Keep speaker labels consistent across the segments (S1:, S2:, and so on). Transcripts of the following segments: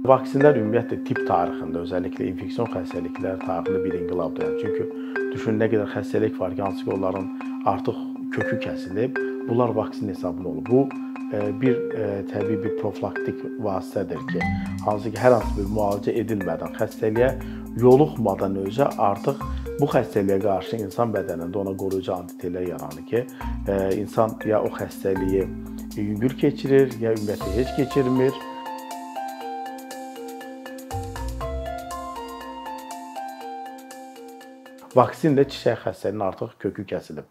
S1: Vaksinlər ümumiyyətlə tibb tarixində, özəlliklə infeksion xəstəliklər tarixində bir inqilabdır. Yəni çünki düşün nə qədər xəstəlik var ki, hansı ki onların artıq kökü kəsilib, bunlar vaksin hesabına olub. Bu e, bir e, təbii bir profilaktik vasitədir ki, hansı ki hər hansı bir müalicə edilmədən xəstəliyə yoluxmadan öncə artıq bu xəstəliyə qarşı insan bədənində ona qoruyucu antitellər yaranır ki, e, insan ya o xəstəliyi yüngül keçirir, ya ümumiyyətlə heç keçirmir. Vaksinlə çiçək xəstəliyinin artıq kökü kəsilib.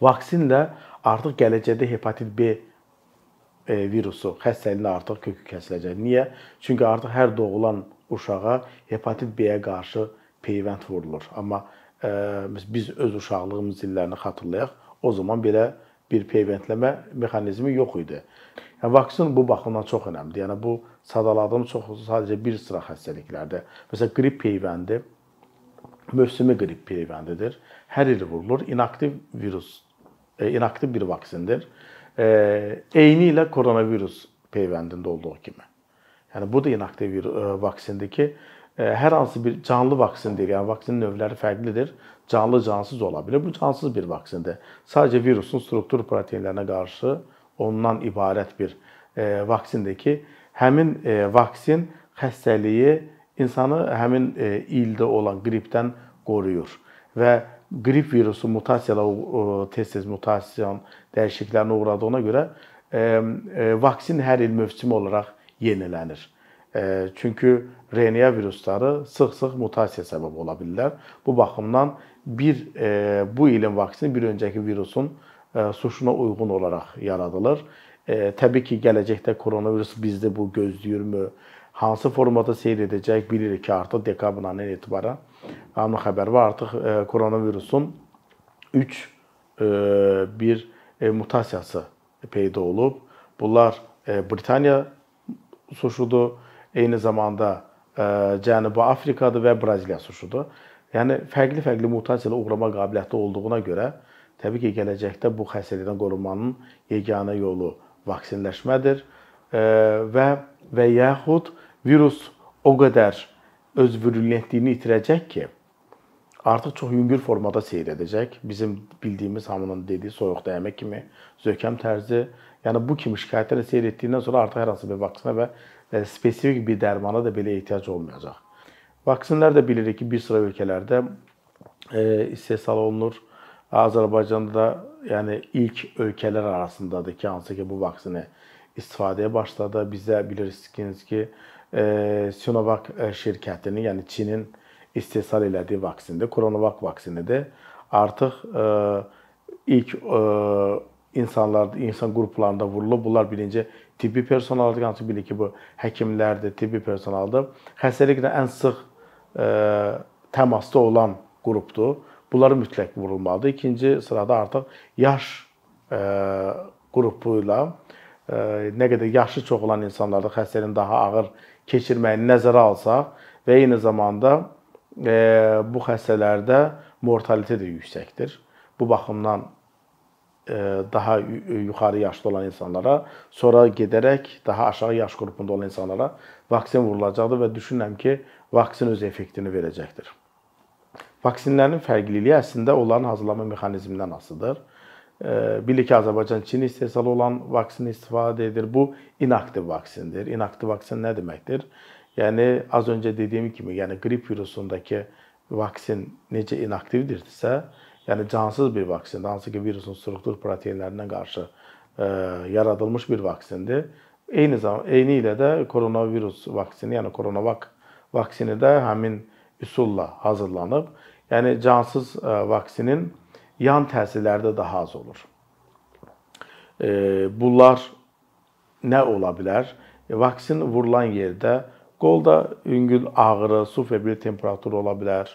S1: Vaksinlə artıq gələcəkdə hepatit B e, virusu xəstəliyinin artıq kökü kəsiləcək. Niyə? Çünki artıq hər doğulan uşağa hepatit B-yə qarşı peyvənd vurulur. Amma e, biz öz uşaqlığımız illərini xatırlayaq, o zaman belə bir peyvəndləmə mexanizmi yox idi. Yəni vaksin bu baxımdan çox əhəmiylidir. Yəni bu sadaladığım çox sadəcə bir sıra xəstəliklərdə. Məsələn, qrip peyvəndi mövsümi qrip peyvəndidir. Hər il vurulur. İnaktiv virus, e, inaktiv bir vaksindir. E, eyni ilə koronavirus peyvəndində olduğu kimi. Yəni bu da inaktiv bir e, vaksindir ki, e, hər hansı bir canlı vaksin deyil. Yəni vaksinin növləri fərqlidir. Canlı, cansız ola bilər. Bu cansız bir vaksindir. Sadəcə virusun struktur proteinlərinə qarşı ondan ibarət bir e, vaksindir ki, həmin e, vaksin xəstəliyi insanı həmin e, ildə olan qripdən qoruyur və qrip virusu mutasiyalar tez-tez mutasiya dəyişikliklərinə uğradığına görə e, e, vaksin hər il mövsümi olaraq yenilənir. Çünki RNA virusları sıx-sıx mutasiya səbəb ola bilirlər. Bu baxımdan bir bu ilin vaksini bir öncəki virusun suşuna uyğun olaraq yaradılır. Təbii ki, gələcəkdə koronavirus bizdə bu gözləyirmi? Hansı formada seyr edəcək bilirik ki, artıq dekabr ayından etibarən hamı xəbər var. Artıq e, koronavirusun 3 e, bir e, mutasiyası peyda olub. Bunlar Britaniya suşudur, eyni zamanda Cənubi Afrikadır və Braziliya suşudur. Yəni fərqli-fərqli mutasiyaya uğrama qabiliyyəti olduğuna görə təbii ki, gələcəkdə bu xəstəlikdən qorunmanın yeganə yolu vaksinləşmədir və və yaxud virus o qədər öz virülentliyini itirəcək ki, artıq çox yüngül formada seyr edəcək. Bizim bildiyimiz hamının dediyi soyuq dəymə kimi, zökəm tərzi, yəni bu kimi şikayətlərlə seyr etdiyindən sonra artıq hər hansı bir vaksina və e, spesifik bir dərmana da belə ehtiyac olmayacaq. Vaksinlər də bilirik ki, bir sıra ölkələrdə e, istehsal olunur. Azərbaycanda da yəni ilk ölkələr arasındadır ki, hansı ki bu vaksini istifadəyə başladı. Bizdə bilirsiniz ki, Sinovac e, şirkətinin, yəni Çinin istehsal elədiyi vaksindir. Coronavac vaksinidir. Artıq e, ilk insanlar, insan qruplarında vurulub. Bunlar birinci tibbi personaldır, hansı bilir ki, bu həkimlərdir, tibbi personaldır. Xəstəliklə ən sıx təmasda olan qrupdur. Bunları mütləq vurulmalıdır. İkinci sırada artıq yaş qrupu ilə nə qədər yaşı çox olan insanlarda xəstəliyin daha ağır keçirməyini nəzərə alsaq və eyni zamanda bu xəstələrdə mortalitet də yüksəkdir. Bu baxımdan daha yuxarı yaşlı olan insanlara, sonra gedərək daha aşağı yaş qrupunda olan insanlara vaksin vurulacaqdır və düşünürəm ki, vaksin öz effektini verəcəkdir. Vaksinlərin fərqliliyi əslində onların hazırlanma mexanizmindən asılıdır. Bilir ki, Azərbaycan Çin istehsalı olan vaksin istifadə edir. Bu inaktiv vaksindir. İnaktiv vaksin nə deməkdir? Yəni az öncə dediyim kimi, yəni qrip virusundakı vaksin necə inaktivdirsə, yəni cansız bir vaksindir, hansı ki virusun struktur proteinlərinə qarşı ə, yaradılmış bir vaksindir. Eyni zaman eyni ilə də koronavirus vaksini, yəni Coronavac vaksini də həmin üsulla hazırlanıb. Yəni cansız ə, vaksinin yan təsirləri də daha az olur. Bunlar nə ola bilər? E, vaksin vurulan yerdə qolda yüngül ağrı, su febri temperaturu ola bilər.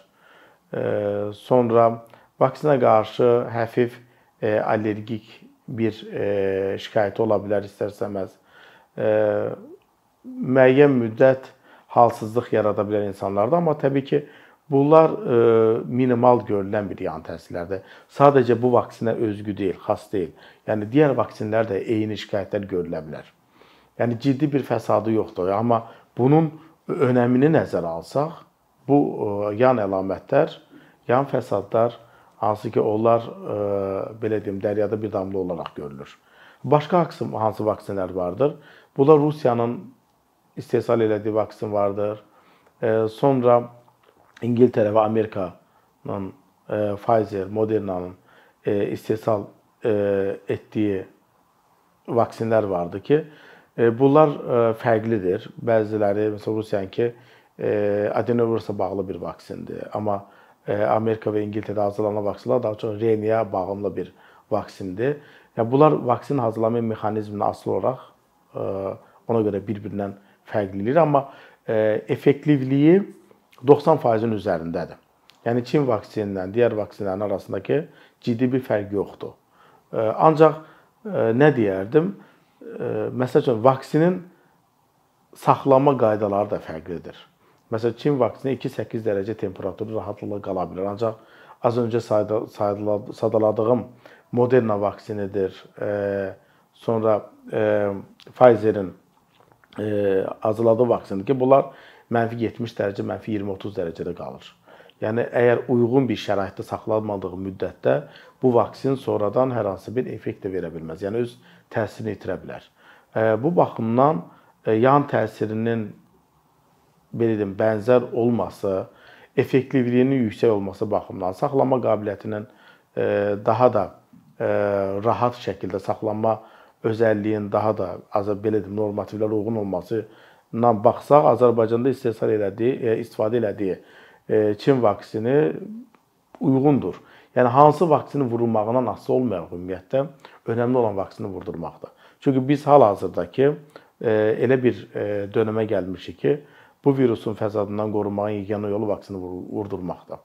S1: Sonra vaksina qarşı həfif e, allergik bir e, şikayət ola bilər istərsəməz. Müəyyən müddət halsızlıq yarada bilər insanlarda, amma təbii ki, Bunlar e, minimal görülən bir yan təsirlərdir. Sadəcə bu vaksinə özgü deyil, xas deyil. Yəni digər vaksinlər də eyni şikayətlər görülə bilər. Yəni ciddi bir fəsadı yoxdur. Amma bunun önəmini nəzərə alsaq, bu e, yan əlamətlər, yan fəsadlar hansı ki onlar ə, belə deyim, dəryada bir damla olaraq görülür. Başqa hansı vaksinlər vardır? Bu da Rusiyanın istehsal elədiyi vaksin vardır. E, sonra İngiltərə və Amerikanın e, Pfizer, Moderna'nın e, istehsal e, etdiyi vaksinlər vardı ki, e, bunlar e, fərqlidir. Bəziləri, məsələn Rusiyanınki e, adenovirusla bağlı bir vaksindir, amma e, Amerika və İngiltərədə hazırlanan vaksinlər daha çox RNA bağımlı bir vaksindir. Yəni bunlar vaksin hazırlama mexanizminə asılı olaraq e, ona görə bir-birindən fərqlidir, amma e, effektivliyi 90%-in üzərindədir. Yəni Çin vaksinindən digər vaksinlərin arasındakı ciddi bir fərq yoxdur. E, ancaq nə deyərdim? Məsəl üçün vaksinin saxlama qaydaları da fərqlidir. Məsələn, Çin vaksini 2-8 dərəcə temperaturda rahatlıqla qala bilər. Ancaq az öncə sadaladığım Moderna vaksinidir. Sonra Pfizer-in hazırladığı vaksindir ki, bunlar mənfi 70 dərəcə, mənfi 20-30 dərəcədə qalır. Yəni əgər uyğun bir şəraitdə saxlanmadığı müddətdə bu vaksin sonradan hər hansı bir effekt də verə bilməz. Yəni öz təsirini itirə bilər. Bu baxımdan yan təsirinin belə deyim, bənzər olması, effektivliyinin yüksək olması baxımından saxlama qabiliyyətinin daha da rahat şəkildə saxlanma özəlliyin daha da az belə deyim, normativlərə uyğun olmasına baxsaq, Azərbaycanda istehsal elədiyi, e, istifadə elədiyi e, Çin vaksini uyğundur. Yəni hansı vaksini vurulmağından asılı olmayaraq ümumiyyətlə önəmli olan vaksini vurdurmaqdır. Çünki biz hal-hazırdakı e, elə bir dönəmə gəlmişik ki, bu virusun fəsadından qorunmağın yeganə yolu vaksini vurdurmaqdır.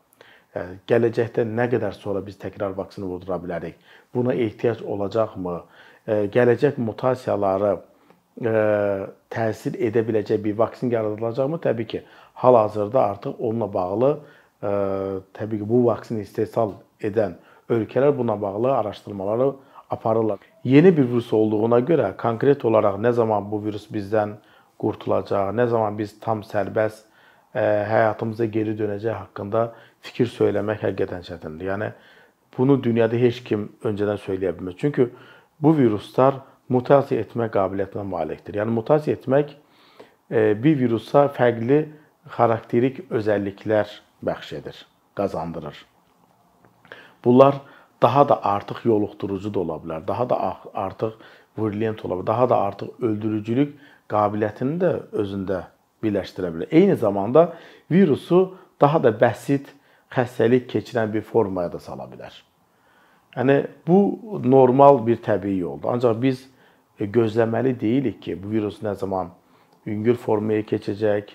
S1: Yəni gələcəkdə nə qədər sonra biz təkrar vaksini vurdura bilərik? Buna ehtiyac olacaqmı? gələcək mutasiyaları təsir edə biləcək bir vaksin yaradılacaqmı? Təbii ki, hal-hazırda artıq onunla bağlı təbii ki, bu vaksini istehsal edən ölkələr buna bağlı araşdırmaları aparırlar. Yeni bir virus olduğuna görə konkret olaraq nə zaman bu virus bizdən qurtulacaq, nə zaman biz tam sərbəst həyatımıza geri dönəcək haqqında fikir söyləmək həqiqətən çətindir. Yəni bunu dünyada heç kim öncədən söyləyə bilməz. Çünki bu viruslar mutasiya etmə qabiliyyətinə malikdir. Yəni mutasiya etmək e, bir virusa fərqli xarakterik özəlliklər bəxş edir, qazandırır. Bunlar daha da artıq yoluxdurucu da ola bilər, daha da artıq virulent ola bilər, daha da artıq öldürücülük qabiliyyətini də özündə birləşdirə bilər. Eyni zamanda virusu daha da bəsit xəstəlik keçirən bir formaya da sala bilər. Yəni bu normal bir təbii yoldur. Ancaq biz gözləməli deyilik ki, bu virus nə zaman yüngül formaya keçəcək,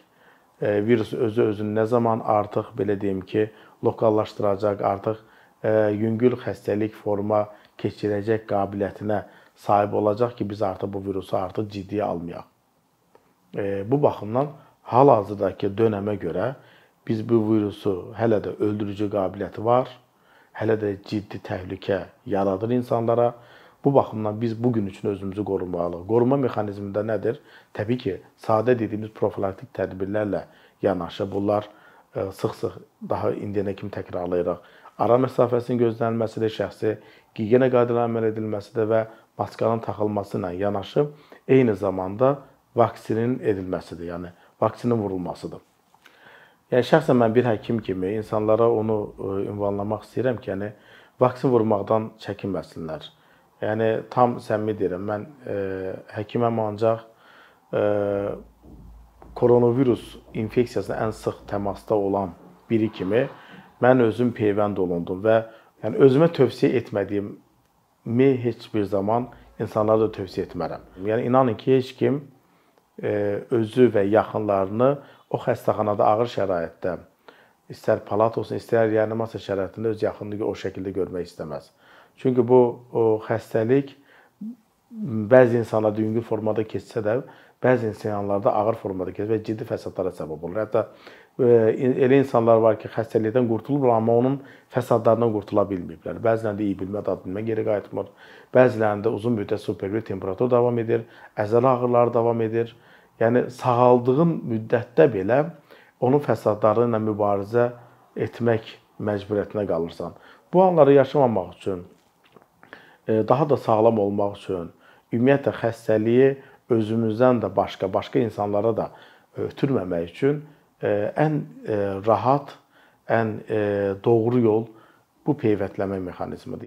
S1: e, virus özü özünü nə zaman artıq belə deyim ki, lokallaşdıracaq, artıq e, yüngül xəstəlik forma keçirəcək qabiliyyətinə sahib olacaq ki, biz artıq bu virusu artıq ciddiyə almayaq. Bu baxımdan hal-hazırdakı dönəmə görə biz bu virusu hələ də öldürücü qabiliyyəti var hələ də ciddi təhlükə yaradır insanlara. Bu baxımdan biz bu gün üçün özümüzü qorumalıyıq. Qoruma mexanizmində nədir? Təbii ki, sadə dediyimiz profilaktik tədbirlərlə yanaşı bunlar e, sıx-sıx daha indiyənə kimi təkrarlayırıq. Ara məsafəsinin gözlənilməsidir, şəxsi gigiyena qaydalarına əməl edilməsidir və maskanın taxılması ilə yanaşı eyni zamanda vaksinin edilməsidir, yəni vaksinin vurulmasıdır. Yəni şəxsən mən bir həkim kimi insanlara onu e, ünvanlamaq istəyirəm ki, yəni vaksin vurmaqdan çəkinməsinlər. Yəni tam səmimi deyirəm, mən e, həkiməm ancaq e, koronavirus infeksiyasına ən sıx təmasda olan biri kimi mən özüm peyvənd olundum və yəni özümə tövsiyə etmədiyimi heç bir zaman insanlara da tövsiyə etmərəm. Yəni inanın ki, heç kim e, özü və yaxınlarını o xəstəxanada ağır şəraitdə istər palat olsun, istər reanimasiya şəraitində öz yaxınlığı o şəkildə görmək istəməz. Çünki bu o xəstəlik bəzi insanlarda yüngül formada keçsə də, bəzi insanlarda ağır formada keçir və ciddi fəsadlara səbəb olur. Hətta elə insanlar var ki, xəstəlikdən qurtulublar, amma onun fəsadlarından qurtula bilməyiblər. Bəzilərində iyi bilmə, dad bilmə geri qayıtmır. Bəzilərində uzun müddət superli temperatur davam edir, əzələ ağrıları davam edir. Yəni sağaldığın müddətdə belə onun fəsadları ilə mübarizə etmək məcburiyyətinə qalırsan. Bu anları yaşamamaq üçün, e, daha da sağlam olmaq üçün, ümumiyyətlə xəstəliyi özümüzdən də başqa, başqa insanlara da ötürməmək üçün ən rahat, ən doğru yol bu peyvəndləmə mexanizmidir.